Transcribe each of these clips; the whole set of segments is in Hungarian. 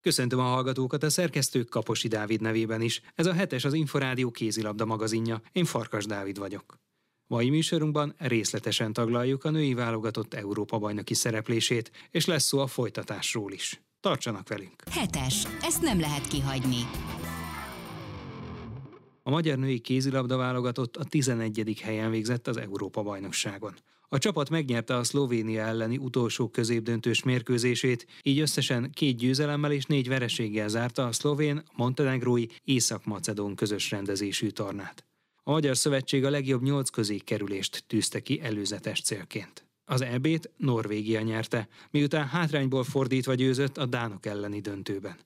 Köszöntöm a hallgatókat a szerkesztők Kaposi Dávid nevében is. Ez a hetes az Inforádió kézilabda magazinja. Én Farkas Dávid vagyok. Mai műsorunkban részletesen taglaljuk a női válogatott Európa-bajnoki szereplését, és lesz szó a folytatásról is. Tartsanak velünk! Hetes. Ezt nem lehet kihagyni. A magyar női kézilabda válogatott a 11. helyen végzett az Európa-bajnokságon. A csapat megnyerte a Szlovénia elleni utolsó középdöntős mérkőzését, így összesen két győzelemmel és négy vereséggel zárta a szlovén, montenegrói, észak-macedón közös rendezésű tornát. A Magyar Szövetség a legjobb nyolc közé kerülést tűzte ki előzetes célként. Az EB-t Norvégia nyerte, miután hátrányból fordítva győzött a Dánok elleni döntőben.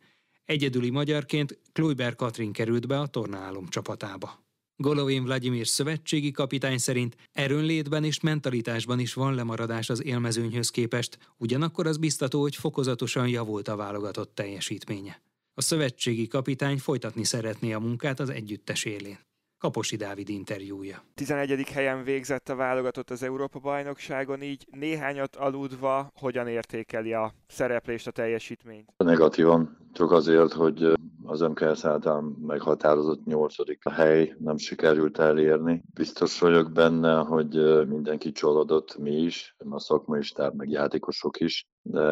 Egyedüli magyarként Kluiber Katrin került be a tornálom csapatába. Golovin Vladimir szövetségi kapitány szerint erőnlétben és mentalitásban is van lemaradás az élmezőnyhöz képest, ugyanakkor az biztató, hogy fokozatosan javult a válogatott teljesítménye. A szövetségi kapitány folytatni szeretné a munkát az együttes élén. Kaposi Dávid interjúja. 11. helyen végzett a válogatott az Európa-bajnokságon, így néhányat aludva hogyan értékeli a szereplést, a teljesítményt? Negatívan, csak azért, hogy az MKS által meghatározott nyolcadik hely nem sikerült elérni. Biztos vagyok benne, hogy mindenki csalódott, mi is, a szakmai stáb, meg játékosok is, de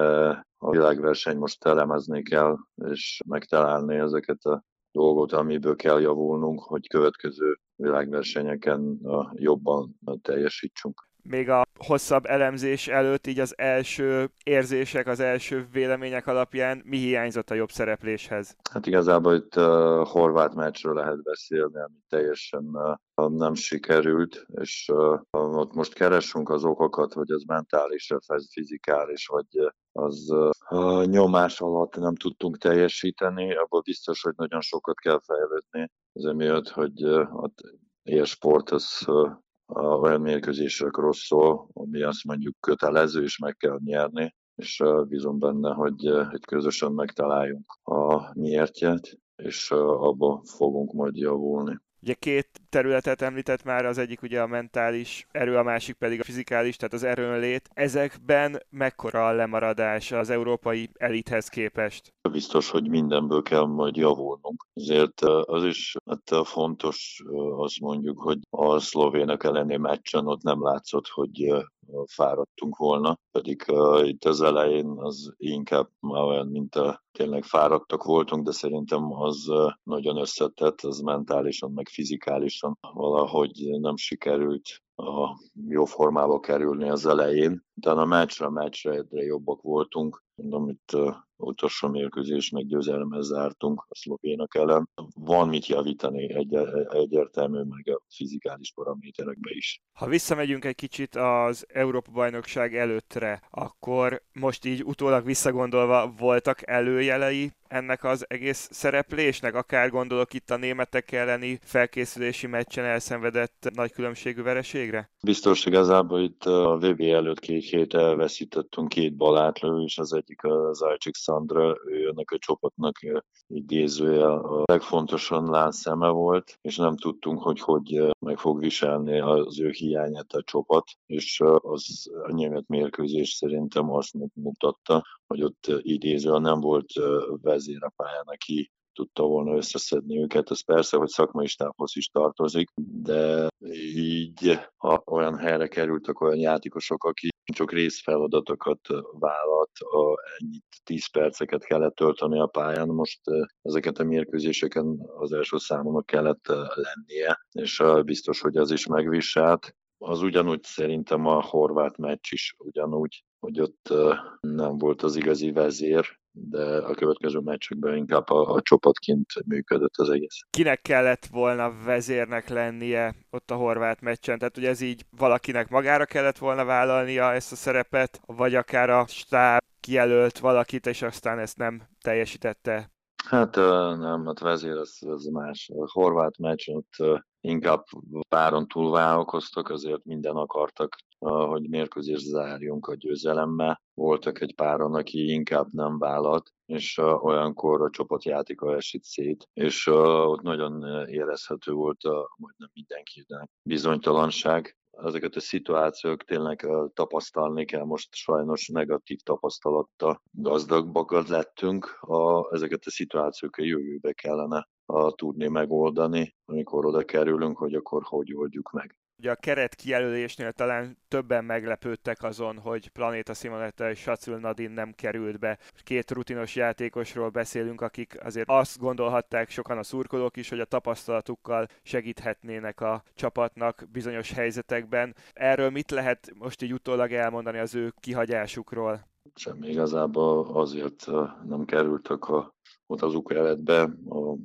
a világverseny most elemezni kell, és megtalálni ezeket a dolgot, amiből kell javulnunk, hogy következő világversenyeken jobban teljesítsünk még a hosszabb elemzés előtt, így az első érzések, az első vélemények alapján mi hiányzott a jobb szerepléshez? Hát igazából itt uh, horvát meccsről lehet beszélni, ami teljesen uh, nem sikerült, és uh, ott most keresünk az okokat, hogy az mentális, vagy fizikális, vagy az uh, nyomás alatt nem tudtunk teljesíteni, abból biztos, hogy nagyon sokat kell fejlődni, az emiatt, hogy a sport az olyan mérkőzésekről szól, ami azt mondjuk kötelező, és meg kell nyerni, és bízom benne, hogy, hogy közösen megtaláljunk a miértjét, és abba fogunk majd javulni. Ugye két területet említett már, az egyik ugye a mentális erő, a másik pedig a fizikális, tehát az erőnlét. Ezekben mekkora a lemaradás az európai elithez képest? Biztos, hogy mindenből kell majd javulnunk. Ezért az is hát fontos, azt mondjuk, hogy a szlovének elleni meccsen ott nem látszott, hogy fáradtunk volna, pedig uh, itt az elején az inkább már olyan, mint a tényleg fáradtak voltunk, de szerintem az uh, nagyon összetett, az mentálisan, meg fizikálisan valahogy nem sikerült a jó formába kerülni az elején. Utána a meccsre, a meccsre egyre jobbak voltunk. Mondom, itt uh, utolsó mérkőzés meggyőzelemmel zártunk a szlovénak ellen. Van mit javítani egy, egyértelmű, meg a fizikális paraméterekbe is. Ha visszamegyünk egy kicsit az Európa-bajnokság előttre, akkor most így utólag visszagondolva voltak előjelei ennek az egész szereplésnek, akár gondolok itt a németek elleni felkészülési meccsen elszenvedett nagy különbségű vereségre? Biztos igazából itt a VB előtt két hét elveszítettünk két balátlő, és az egyik az Ajcsik Szandra, ő ennek a csapatnak idézője a legfontosan láncszeme volt, és nem tudtunk, hogy hogy meg fog viselni az ő hiányát a csapat, és az a német mérkőzés szerintem azt mutatta, hogy ott idézően nem volt vezér a pályán, aki tudta volna összeszedni őket. Ez persze, hogy szakmai stábhoz is tartozik, de így ha olyan helyre kerültek olyan játékosok, akik csak részfeladatokat vállalt, a, ennyit 10 perceket kellett tölteni a pályán, most ezeket a mérkőzéseken az első számomnak kellett lennie, és biztos, hogy ez is megviselt. Az ugyanúgy szerintem a horvát meccs is ugyanúgy, hogy ott nem volt az igazi vezér, de a következő meccsekben inkább a, a csapatként működött az egész. Kinek kellett volna vezérnek lennie ott a horvát meccsen? Tehát, hogy ez így valakinek magára kellett volna vállalnia ezt a szerepet, vagy akár a stáb kijelölt valakit, és aztán ezt nem teljesítette Hát nem, hát vezér az, az más. A horvát meccs ott inkább páron túl vállalkoztak, azért minden akartak, hogy mérkőzés zárjunk a győzelemmel. Voltak egy páron, aki inkább nem vállalt, és olyankor a csapatjátéka esett szét, és ott nagyon érezhető volt a, majdnem mindenkinek bizonytalanság, ezeket a szituációk tényleg tapasztalni kell. Most sajnos negatív tapasztalatta gazdagbak lettünk. A, ezeket a szituációk a jövőbe kellene a, tudni megoldani, amikor oda kerülünk, hogy akkor hogy oldjuk meg. Ugye a keret kijelölésnél talán többen meglepődtek azon, hogy Planéta Simonetta és Sacil Nadin nem került be. Két rutinos játékosról beszélünk, akik azért azt gondolhatták sokan a szurkolók is, hogy a tapasztalatukkal segíthetnének a csapatnak bizonyos helyzetekben. Erről mit lehet most így utólag elmondani az ő kihagyásukról? Semmi igazából azért nem kerültek a, ott az UKL-be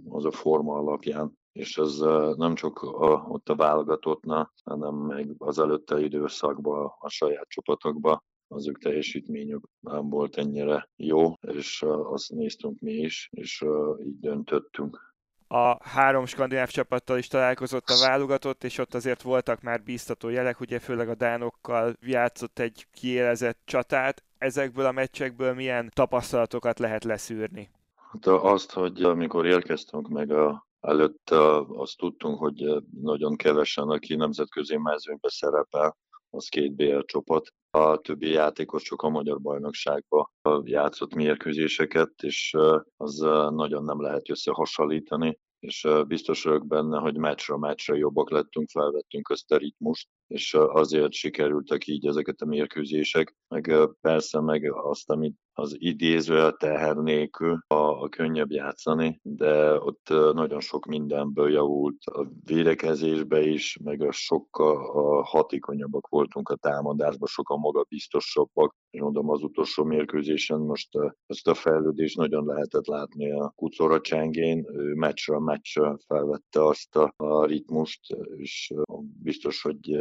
az a forma alapján és ez nem csak a, ott a válogatottnál, hanem meg az előtte időszakban a saját csapatokban az ők teljesítményük nem volt ennyire jó, és azt néztünk mi is, és így döntöttünk. A három skandináv csapattal is találkozott a válogatott, és ott azért voltak már bíztató jelek, ugye főleg a dánokkal játszott egy kiélezett csatát. Ezekből a meccsekből milyen tapasztalatokat lehet leszűrni? Hát azt, hogy amikor érkeztünk meg a Előtt azt tudtunk, hogy nagyon kevesen, aki nemzetközi mezőnybe szerepel, az két BL csapat. A többi játékos csak a magyar bajnokságban játszott mérkőzéseket, és az nagyon nem lehet összehasonlítani és biztos vagyok benne, hogy meccsre meccsre jobbak lettünk, felvettünk ezt a ritmust, és azért sikerültek így ezeket a mérkőzések, meg persze meg azt, amit az idéző teher nélkül a, a könnyebb játszani, de ott nagyon sok mindenből javult a védekezésbe is, meg a sokkal a hatékonyabbak voltunk a támadásban, sokkal magabiztosabbak, és mondom az utolsó mérkőzésen most ezt a fejlődést nagyon lehetett látni a Kucora Csengén, ő meccsről meccsre felvette azt a, a ritmust, és biztos, hogy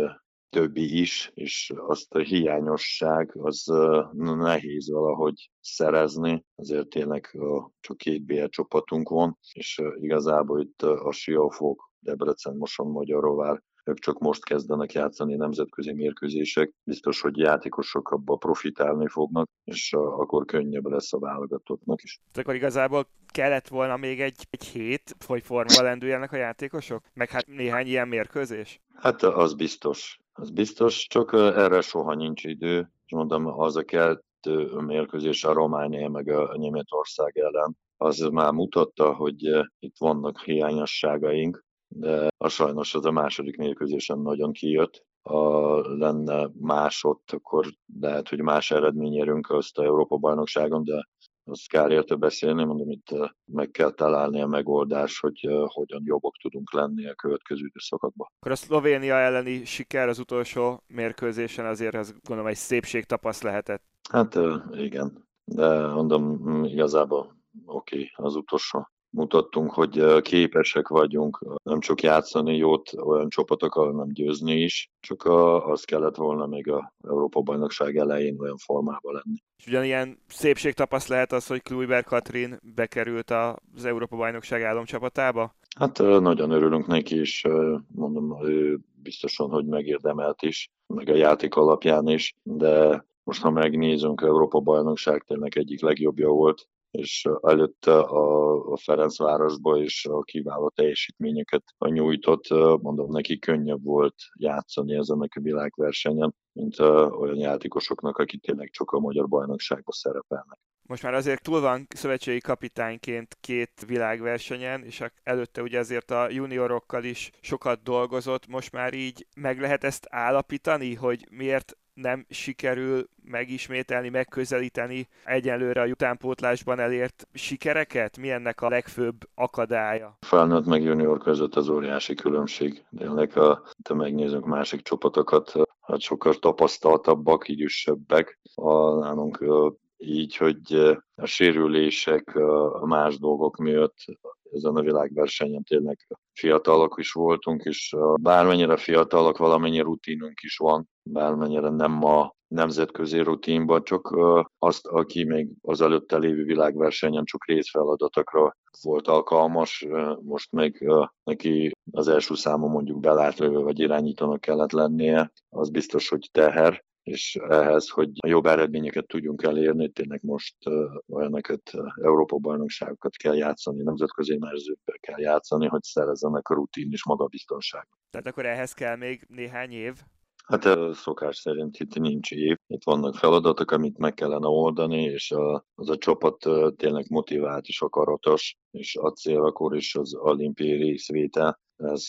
többi is, és azt a hiányosság az nehéz valahogy szerezni, azért tényleg csak két BL csapatunk van, és igazából itt a Siófok, Debrecen, Moson, Magyarovár ők csak most kezdenek játszani nemzetközi mérkőzések, biztos, hogy játékosok abba profitálni fognak, és akkor könnyebb lesz a válogatottnak is. Akkor igazából kellett volna még egy, egy hét, hogy formába lendüljenek a játékosok? Meg hát néhány ilyen mérkőzés? Hát az biztos. Az biztos, csak erre soha nincs idő. És mondom, az a kettő mérkőzés a Románia meg a Németország ellen, az már mutatta, hogy itt vannak hiányosságaink, de a sajnos az a második mérkőzésen nagyon kijött. Ha lenne más ott, akkor lehet, hogy más eredmény érünk azt a Európa-bajnokságon, de azt kár érte beszélni, mondom, itt meg kell találni a megoldás, hogy hogyan jobbak tudunk lenni a következő időszakokban. Akkor a Szlovénia elleni siker az utolsó mérkőzésen azért az gondolom egy szépség tapaszt lehetett. Hát igen, de mondom, igazából oké, okay, az utolsó mutattunk, hogy képesek vagyunk nem csak játszani jót olyan csapatokkal, hanem győzni is, csak az kellett volna még a Európa-bajnokság elején olyan formában lenni. És ugyanilyen szépség tapaszt lehet az, hogy Kluiber Katrin bekerült az Európa-bajnokság álomcsapatába? Hát nagyon örülünk neki, és mondom, ő biztosan, hogy megérdemelt is, meg a játék alapján is, de most ha megnézünk, Európa bajnokság tényleg egyik legjobbja volt, és előtte a, Ferencvárosba is a kiváló teljesítményeket nyújtott. Mondom, neki könnyebb volt játszani ezen a világversenyen, mint olyan játékosoknak, akik tényleg csak a magyar bajnokságban szerepelnek. Most már azért túl van szövetségi kapitányként két világversenyen, és előtte ugye azért a juniorokkal is sokat dolgozott. Most már így meg lehet ezt állapítani, hogy miért nem sikerül megismételni, megközelíteni egyenlőre a utánpótlásban elért sikereket? Mi ennek a legfőbb akadálya? Felnőtt meg junior között az óriási különbség. Tényleg, ha te megnézünk másik csapatokat, hát sokkal tapasztaltabbak, idősebbek. A, nálunk így, hogy a sérülések, a más dolgok miatt ezen a világversenyen tényleg fiatalok is voltunk, és bármennyire fiatalok, valamennyi rutinunk is van, bármennyire nem a nemzetközi rutinban, csak azt, aki még az előtte lévő világversenyen csak részfeladatokra volt alkalmas, most meg neki az első számon mondjuk belátlövő vagy irányítónak kellett lennie, az biztos, hogy teher, és ehhez, hogy jobb eredményeket tudjunk elérni, tényleg most olyanokat Európa-bajnokságokat kell játszani, nemzetközi merzőkbe kell játszani, hogy szerezzenek a rutin és magabiztonságot. Tehát akkor ehhez kell még néhány év? Hát szokás szerint itt nincs év, itt vannak feladatok, amit meg kellene oldani, és az a csapat tényleg motivált és akaratos, és a cél akkor is az olimpiai részvétel. Ez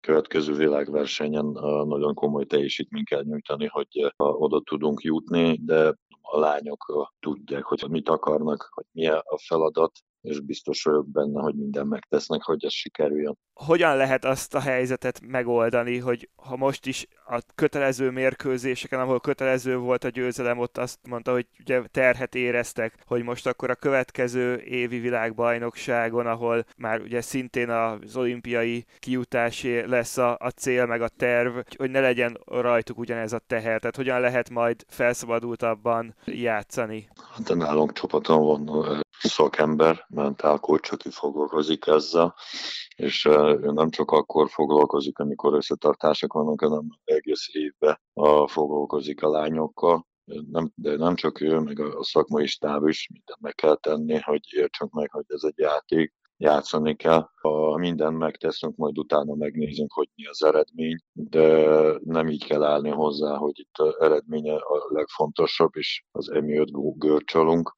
következő világversenyen nagyon komoly teljesítményt kell nyújtani, hogy oda tudunk jutni, de a lányok tudják, hogy mit akarnak, hogy mi a feladat, és biztos vagyok benne, hogy minden megtesznek, hogy ez sikerüljön. Hogyan lehet azt a helyzetet megoldani, hogy ha most is a kötelező mérkőzéseken, ahol kötelező volt a győzelem, ott azt mondta, hogy ugye terhet éreztek, hogy most akkor a következő évi világbajnokságon, ahol már ugye szintén az olimpiai kijutásé lesz a, a cél, meg a terv, hogy ne legyen rajtuk ugyanez a teher. Tehát hogyan lehet majd felszabadultabban játszani? Hát nálunk csapaton van szakember, mentálkócs, aki foglalkozik ezzel, és ő nem csak akkor foglalkozik, amikor összetartások vannak, hanem egész évben foglalkozik a lányokkal, nem, de nem csak ő, meg a szakmai stáb is mindent meg kell tenni, hogy értsünk meg, hogy ez egy játék, játszani kell. Ha mindent megteszünk, majd utána megnézünk, hogy mi az eredmény, de nem így kell állni hozzá, hogy itt az eredménye a legfontosabb, és az emiatt görcsölünk,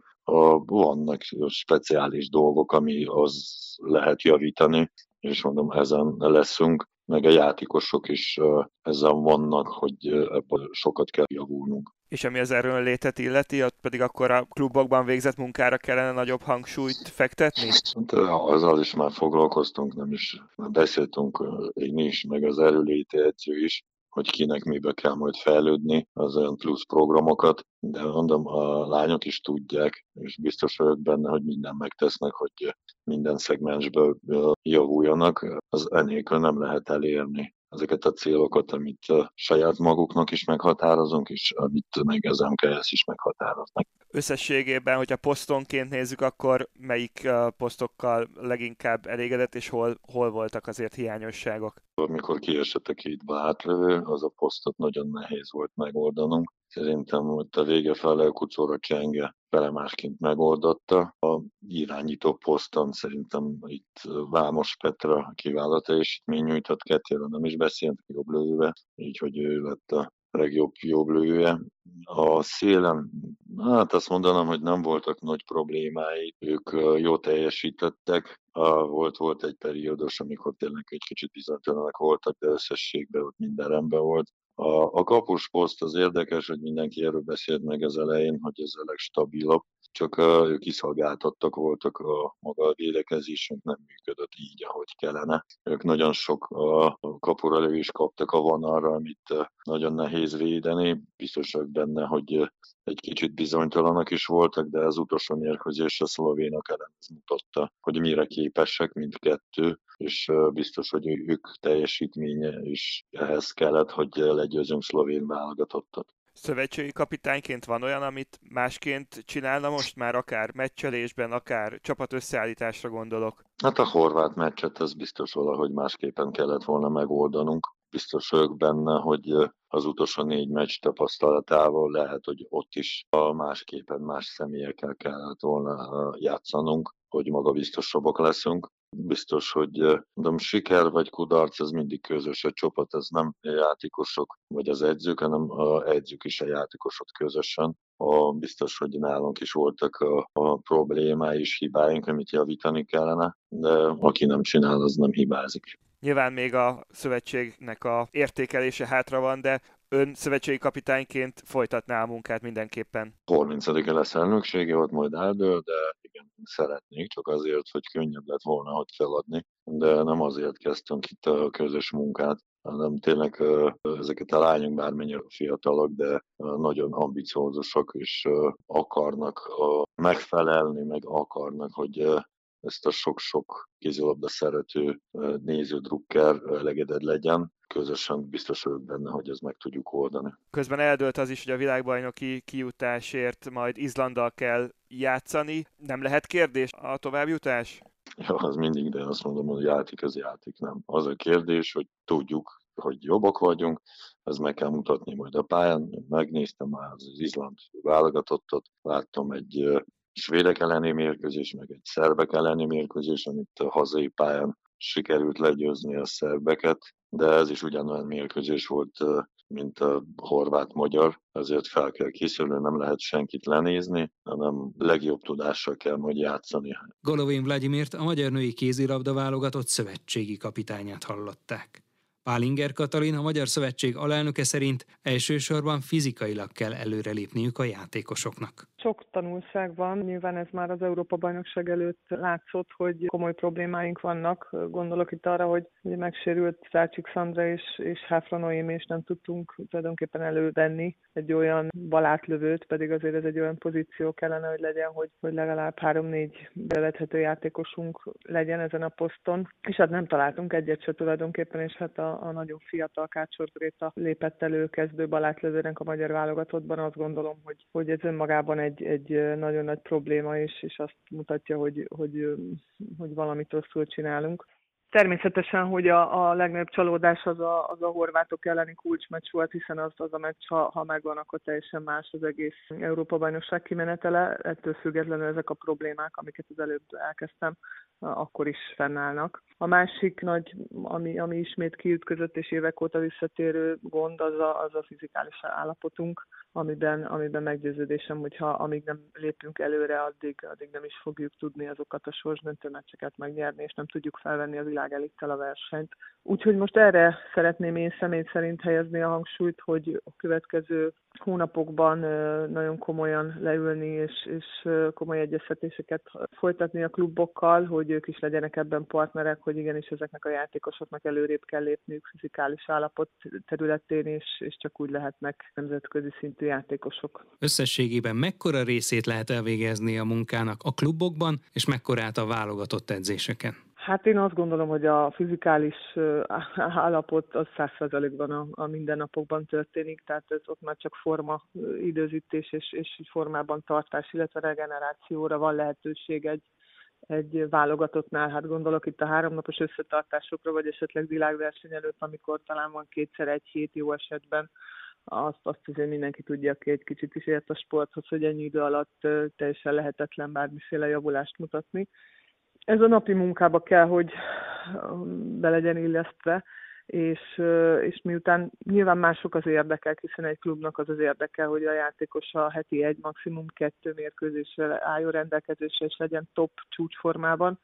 vannak speciális dolgok, ami az lehet javítani, és mondom, ezen leszünk, meg a játékosok is ezen vannak, hogy ebből sokat kell javulnunk. És ami az erőnlétet illeti, ott pedig akkor a klubokban végzett munkára kellene nagyobb hangsúlyt fektetni? Hát, azzal is már foglalkoztunk, nem is beszéltünk én is, meg az erőléti edző is, hogy kinek mibe kell majd fejlődni, az olyan plusz programokat, de mondom, a lányok is tudják, és biztos vagyok benne, hogy minden megtesznek, hogy minden szegmensből javuljanak, az enélkül nem lehet elérni ezeket a célokat, amit saját maguknak is meghatározunk, és amit meg az MKS is meghatároznak. Összességében, hogyha posztonként nézzük, akkor melyik posztokkal leginkább elégedett, és hol, hol voltak azért hiányosságok? Amikor kiesett a két bátlövő, az a posztot nagyon nehéz volt megoldanunk. Szerintem ott a vége fele a kucóra csenge fele másként megoldotta. A irányító poszton szerintem itt Vámos Petra kiváló teljesítmény nyújtott kettőre, nem is beszélt jobb lőve, így hogy ő lett a legjobb jobb lője. A szélen, hát azt mondanám, hogy nem voltak nagy problémái, ők jó teljesítettek. Volt, volt egy periódus, amikor tényleg egy kicsit bizonytalanak voltak, de összességben ott minden rendben volt. A, a kapus poszt az érdekes, hogy mindenki erről beszélt meg az elején, hogy ez a legstabilabb, csak ők kiszolgáltattak voltak, a maga a védekezésünk nem működött így, ahogy kellene. Ők nagyon sok kapura is kaptak a vonalra, amit uh, nagyon nehéz védeni. Biztos vagyok benne, hogy egy kicsit bizonytalanak is voltak, de az utolsó mérkőzés a szlovénok ellen mutatta, hogy mire képesek mindkettő, és biztos, hogy ők teljesítménye is ehhez kellett, hogy legyőzünk szlovén válogatottat. Szövetségi kapitányként van olyan, amit másként csinálna most már, akár meccselésben, akár csapat összeállításra gondolok? Hát a horvát meccset ez biztos valahogy másképpen kellett volna megoldanunk biztos vagyok benne, hogy az utolsó négy meccs tapasztalatával lehet, hogy ott is a másképpen más személyekkel kellett volna játszanunk, hogy magabiztosabbak leszünk. Biztos, hogy mondom, siker vagy kudarc, ez mindig közös a csapat, ez nem játékosok vagy az edzők, hanem a edzők is a játékosok közösen. A, biztos, hogy nálunk is voltak a, a problémái és hibáink, amit javítani kellene, de aki nem csinál, az nem hibázik. Nyilván még a szövetségnek a értékelése hátra van, de ön szövetségi kapitányként folytatná a munkát mindenképpen. 30-e lesz elnöksége, ott majd eldől, de igen, szeretnék, csak azért, hogy könnyebb lett volna hogy feladni, de nem azért kezdtünk itt a közös munkát, hanem tényleg ezeket a lányok bármennyire fiatalok, de nagyon ambiciózusak, és akarnak megfelelni, meg akarnak, hogy ezt a sok-sok kézilabda szerető néző, drukker elegedett legyen. Közösen biztos vagyok benne, hogy ezt meg tudjuk oldani. Közben eldőlt az is, hogy a világbajnoki kijutásért majd Izlanddal kell játszani. Nem lehet kérdés a továbbjutás? Ja, az mindig, de azt mondom, hogy játék az játék, nem. Az a kérdés, hogy tudjuk, hogy jobbak vagyunk, ez meg kell mutatni majd a pályán. Megnéztem már az Izland válogatottat, láttam egy svédek elleni mérkőzés, meg egy szerbek elleni mérkőzés, amit a hazai pályán sikerült legyőzni a szerbeket, de ez is ugyanolyan mérkőzés volt mint a horvát-magyar, ezért fel kell készülni, nem lehet senkit lenézni, hanem legjobb tudással kell majd játszani. Golovin Vladimirt a magyar női kézilabda válogatott szövetségi kapitányát hallották. Pálinger Katalin, a Magyar Szövetség alelnöke szerint elsősorban fizikailag kell előrelépniük a játékosoknak. Sok tanulság van, nyilván ez már az Európa-bajnokság előtt látszott, hogy komoly problémáink vannak. Gondolok itt arra, hogy ugye megsérült Szácsik Szandra és, és Háfra Noémi, és nem tudtunk tulajdonképpen elővenni egy olyan balátlövőt, pedig azért ez egy olyan pozíció kellene, hogy legyen, hogy, hogy legalább három-négy bevethető játékosunk legyen ezen a poszton. És hát nem találtunk egyet se tulajdonképpen, és hát a, a nagyon fiatal Kácsor Gréta lépett elő kezdő balátlövőnek a magyar válogatottban. Azt gondolom, hogy, hogy ez önmagában egy, egy nagyon nagy probléma, és, és azt mutatja, hogy, hogy, hogy valamit rosszul csinálunk. Természetesen, hogy a, a legnagyobb csalódás az a, az a horvátok elleni kulcsmeccs volt, hiszen az, az a meccs, ha, ha megvan, akkor teljesen más az egész Európa-bajnokság kimenetele. Ettől függetlenül ezek a problémák, amiket az előbb elkezdtem, akkor is fennállnak. A másik nagy, ami, ami ismét kiütközött és évek óta visszatérő gond, az a, az a fizikális állapotunk, amiben, amiben meggyőződésem, hogyha amíg nem lépünk előre, addig, addig nem is fogjuk tudni azokat a sorsdöntő meccseket megnyerni, és nem tudjuk felvenni az világ elittel a versenyt. Úgyhogy most erre szeretném én személy szerint helyezni a hangsúlyt, hogy a következő hónapokban nagyon komolyan leülni és, és komoly egyeztetéseket folytatni a klubokkal, hogy ők is legyenek ebben partnerek, hogy igenis ezeknek a játékosoknak előrébb kell lépniük fizikális állapot területén, és, és csak úgy lehetnek nemzetközi szintű játékosok. Összességében mekkora részét lehet elvégezni a munkának a klubokban, és mekkorát a válogatott edzéseken? Hát én azt gondolom, hogy a fizikális állapot az százszerzalékban a, a mindennapokban történik, tehát ez ott már csak forma időzítés és, és formában tartás, illetve regenerációra van lehetőség egy, egy válogatottnál, hát gondolok itt a háromnapos összetartásokra, vagy esetleg világverseny előtt, amikor talán van kétszer egy hét jó esetben, azt, azt azért mindenki tudja, aki egy kicsit is ért a sporthoz, hogy ennyi idő alatt teljesen lehetetlen bármiféle javulást mutatni ez a napi munkába kell, hogy um, be legyen illesztve, és, uh, és miután nyilván mások az érdekek, hiszen egy klubnak az az érdeke, hogy a játékos a heti egy, maximum kettő mérkőzésre álljon rendelkezésre, és legyen top csúcsformában,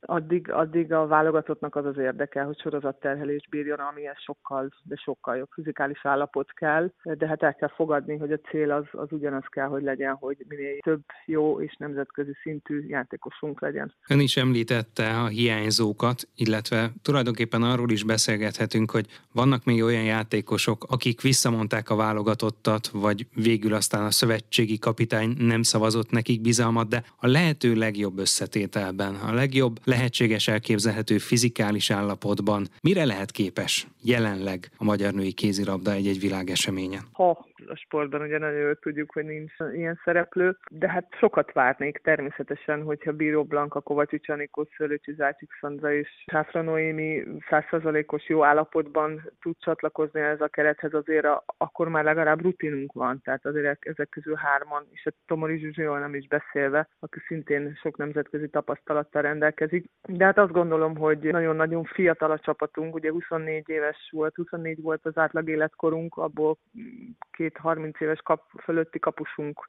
addig, addig a válogatottnak az az érdeke, hogy sorozatterhelés bírjon, amihez sokkal, de sokkal jobb fizikális állapot kell, de hát el kell fogadni, hogy a cél az, az ugyanaz kell, hogy legyen, hogy minél több jó és nemzetközi szintű játékosunk legyen. Ön is említette a hiányzókat, illetve tulajdonképpen arról is beszélgethetünk, hogy vannak még olyan játékosok, akik visszamondták a válogatottat, vagy végül aztán a szövetségi kapitány nem szavazott nekik bizalmat, de a lehető legjobb összetételben, a legjobb lehetséges elképzelhető fizikális állapotban. Mire lehet képes jelenleg a magyar női kézilabda egy-egy világeseményen? Ha a sportban ugye nagyon jól tudjuk, hogy nincs ilyen szereplő, de hát sokat várnék természetesen, hogyha Bíró Blanka, Kovacsics Anikó, Szőlőcsi Zácsik Szandra és Sáfra Noémi százszerzalékos jó állapotban tud csatlakozni ez a kerethez, azért akkor már legalább rutinunk van, tehát azért ezek közül hárman, és a Tomori Zsuzsiról nem is beszélve, aki szintén sok nemzetközi tapasztalattal rendelkezik. De hát azt gondolom, hogy nagyon-nagyon fiatal a csapatunk, ugye 24 éves volt, 24 volt az átlag életkorunk, abból két 30 éves kap, fölötti kapusunk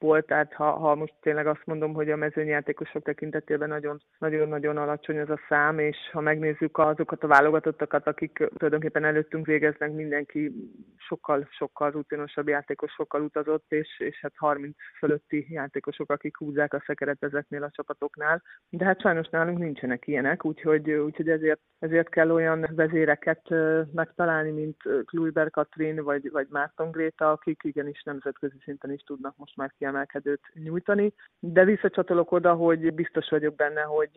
volt, tehát ha, ha most tényleg azt mondom, hogy a mezőnyjátékosok tekintetében nagyon-nagyon alacsony az a szám, és ha megnézzük azokat a válogatottakat, akik tulajdonképpen előttünk végeznek, mindenki sokkal, sokkal rutinosabb játékos, sokkal utazott, és, és hát 30 fölötti játékosok, akik húzzák a szekeret ezeknél a csapatoknál. De hát sajnos nálunk nincsenek ilyenek, úgyhogy, úgyhogy ezért, ezért kell olyan vezéreket megtalálni, mint Kluiber Katrin vagy, vagy Márton Gréta, akik igenis nemzetközi szinten is tudnak most már ki kiemelkedőt nyújtani, de visszacsatolok oda, hogy biztos vagyok benne, hogy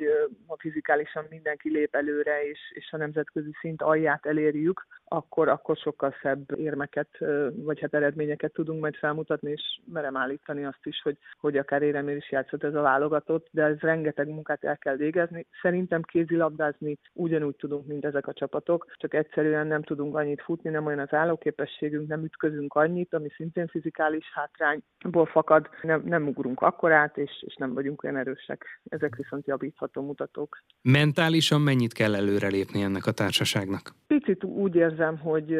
ha fizikálisan mindenki lép előre, és, és a nemzetközi szint alját elérjük, akkor, akkor sokkal szebb érmeket, vagy hát eredményeket tudunk majd felmutatni, és merem állítani azt is, hogy, hogy akár éremér is játszott ez a válogatott, de ez rengeteg munkát el kell végezni. Szerintem kézilabdázni ugyanúgy tudunk, mint ezek a csapatok, csak egyszerűen nem tudunk annyit futni, nem olyan az állóképességünk, nem ütközünk annyit, ami szintén fizikális hátrányból fakad, marad, nem, nem ugrunk akkorát, és, és nem vagyunk olyan erősek. Ezek viszont javítható mutatók. Mentálisan mennyit kell előrelépni ennek a társaságnak? Picit úgy érzem, hogy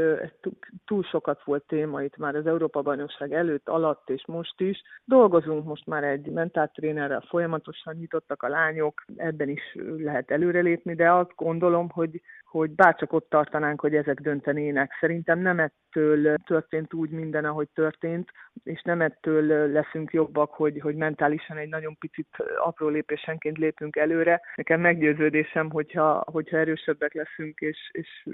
túl sokat volt téma itt már az Európa-bajnokság előtt, alatt és most is. Dolgozunk most már egy mentáltrénerrel, folyamatosan nyitottak a lányok, ebben is lehet előrelépni, de azt gondolom, hogy hogy bárcsak ott tartanánk, hogy ezek döntenének. Szerintem nem ettől történt úgy minden, ahogy történt, és nem ettől leszünk jobbak, hogy, hogy mentálisan egy nagyon picit apró lépésenként lépünk előre. Nekem meggyőződésem, hogyha, hogyha erősebbek leszünk, és, és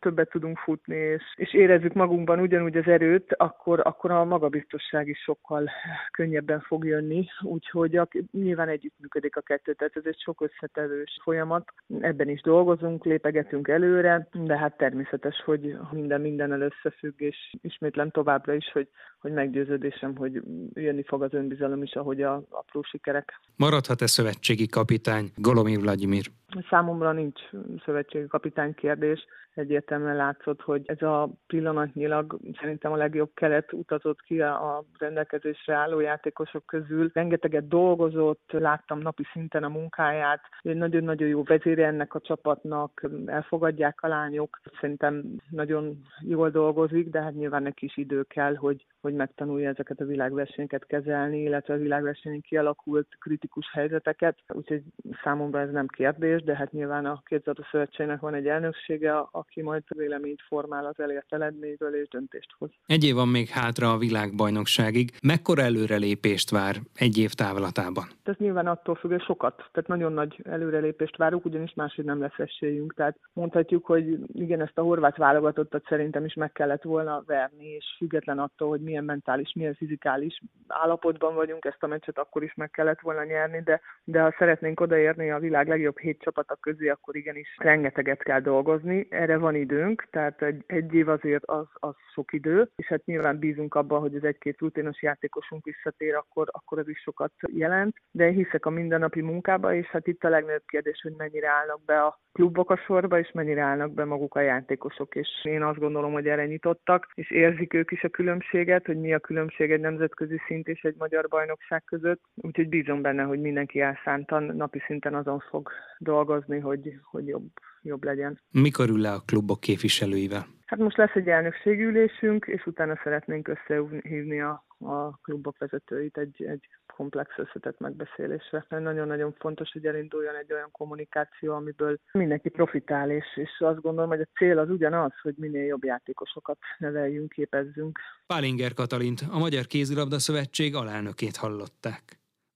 többet tudunk futni, és, és érezzük magunkban ugyanúgy az erőt, akkor, akkor a magabiztosság is sokkal könnyebben fog jönni. Úgyhogy a, nyilván együttműködik a kettő, tehát ez egy sok összetevős folyamat. Ebben is dolgozunk, lépegetünk lépünk előre, de hát természetes, hogy minden mindennel összefügg, és ismétlem továbbra is, hogy, hogy meggyőződésem, hogy jönni fog az önbizalom is, ahogy a apró sikerek. Maradhat-e szövetségi kapitány Golomir Vladimir? Számomra nincs szövetségi kapitány kérdés. Egyértelműen látszott, hogy ez a pillanatnyilag szerintem a legjobb keret utazott ki a rendelkezésre álló játékosok közül. Rengeteget dolgozott, láttam napi szinten a munkáját. Nagyon-nagyon jó vezére ennek a csapatnak, elfogadják a lányok. Szerintem nagyon jól dolgozik, de hát nyilván neki is idő kell, hogy, hogy megtanulja ezeket a világversenyeket kezelni, illetve a világversenyen kialakult kritikus helyzeteket. Úgyhogy számomra ez nem kérdés, de hát nyilván a kétszatú szövetségnek van egy elnöksége, aki majd véleményt formál az elért eredményről és döntést hoz. Egy év van még hátra a világbajnokságig. Mekkora előrelépést vár egy év távlatában? Ez nyilván attól függ, hogy sokat, tehát nagyon nagy előrelépést várunk, ugyanis máshogy nem lesz esélyünk. Tehát mondhatjuk, hogy igen, ezt a horvát válogatottat szerintem is meg kellett volna verni, és független attól, hogy milyen mentális, milyen fizikális állapotban vagyunk, ezt a meccset akkor is meg kellett volna nyerni, de, de ha szeretnénk odaérni a világ legjobb hét csapata közé, akkor igenis rengeteget kell dolgozni. Erre van időnk, tehát egy, egy év azért az, az sok idő, és hát nyilván bízunk abban, hogy az egy-két rutinos játékosunk visszatér, akkor, akkor az is sokat jelent, de én hiszek a mindennapi munkába, és hát itt a legnagyobb kérdés, hogy mennyire állnak be a klubok a sorba, és mennyire állnak be maguk a játékosok, és én azt gondolom, hogy erre nyitottak, és érzik ők is a különbséget, hogy mi a különbség egy nemzetközi szint és egy magyar bajnokság között, úgyhogy bízom benne, hogy mindenki elszántan napi szinten azon fog dolgozni, hogy, hogy jobb, jobb legyen. Mikor ül le a klubok képviselőivel? Hát most lesz egy elnökségülésünk, és utána szeretnénk összehívni a, a klubok vezetőit egy, egy komplex összetett megbeszélésre. Nagyon-nagyon fontos, hogy elinduljon egy olyan kommunikáció, amiből mindenki profitál, és, és azt gondolom, hogy a cél az ugyanaz, hogy minél jobb játékosokat neveljünk, képezzünk. Pálinger Katalint, a Magyar Kézilabda Szövetség alelnökét hallották.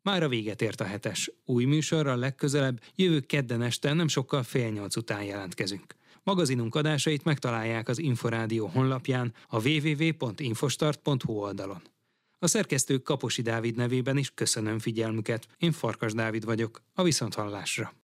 Már a véget ért a hetes. Új műsorral legközelebb jövő kedden este nem sokkal fél nyolc után jelentkezünk. Magazinunk adásait megtalálják az Inforádió honlapján a www.infostart.hu oldalon. A szerkesztők Kaposi Dávid nevében is köszönöm figyelmüket. Én Farkas Dávid vagyok, a Viszonthallásra.